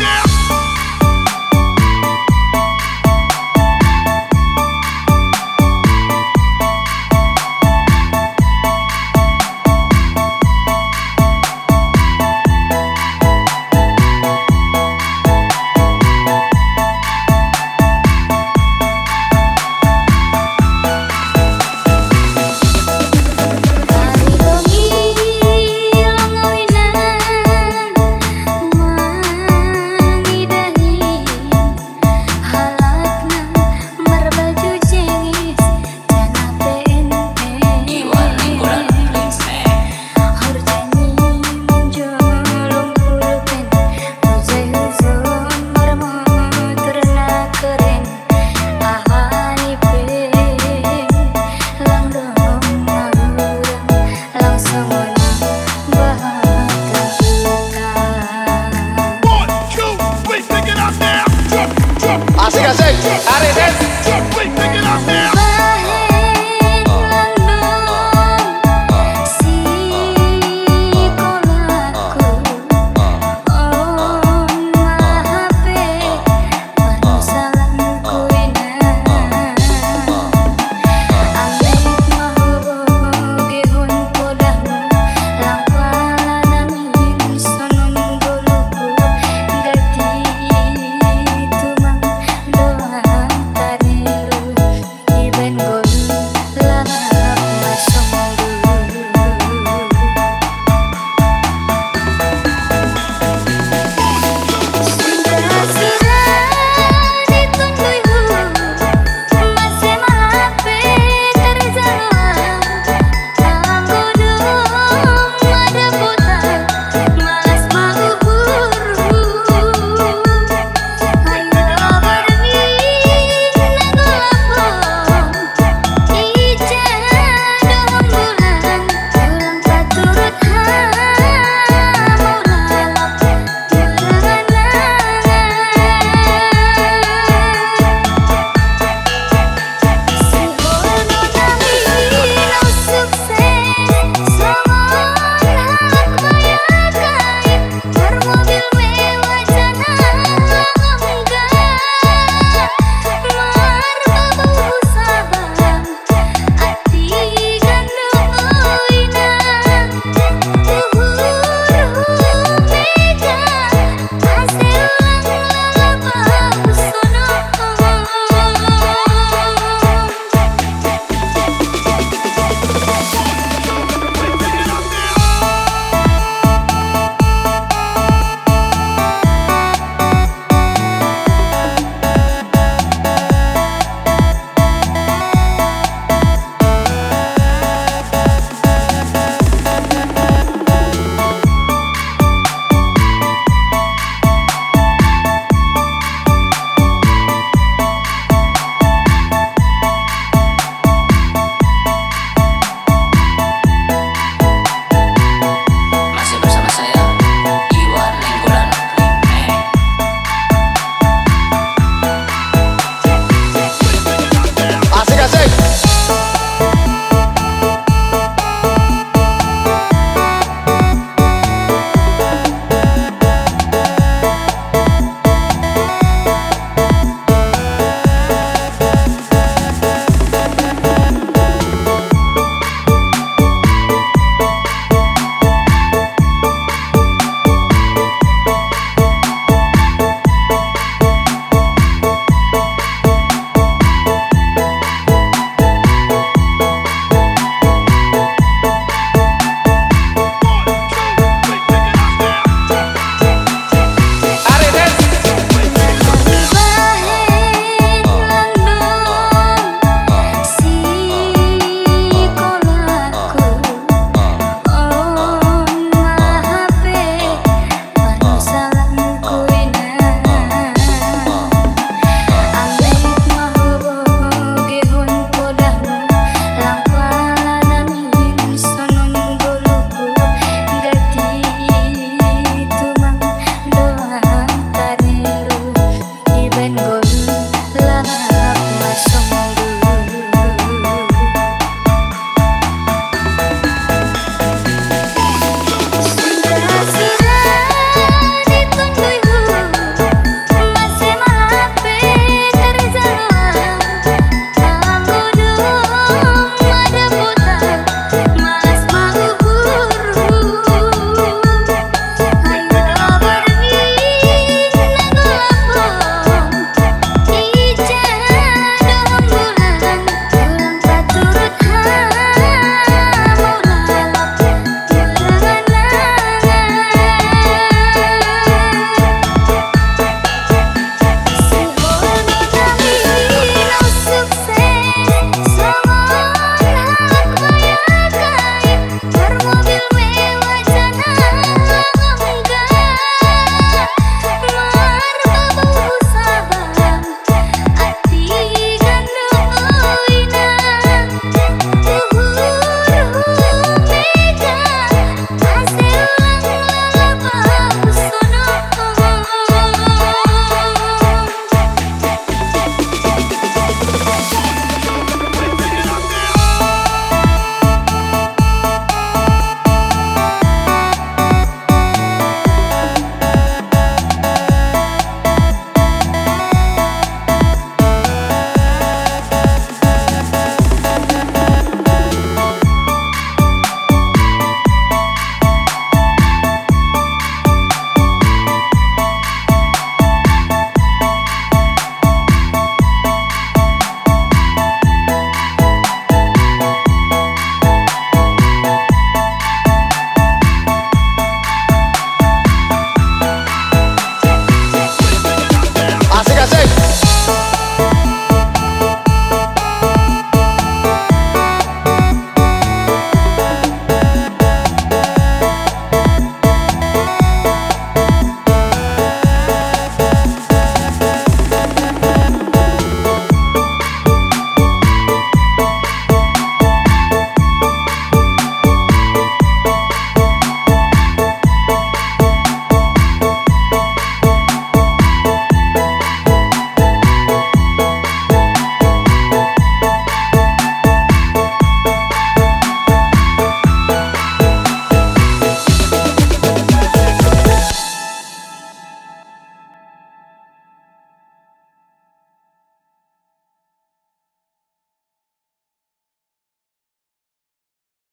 out.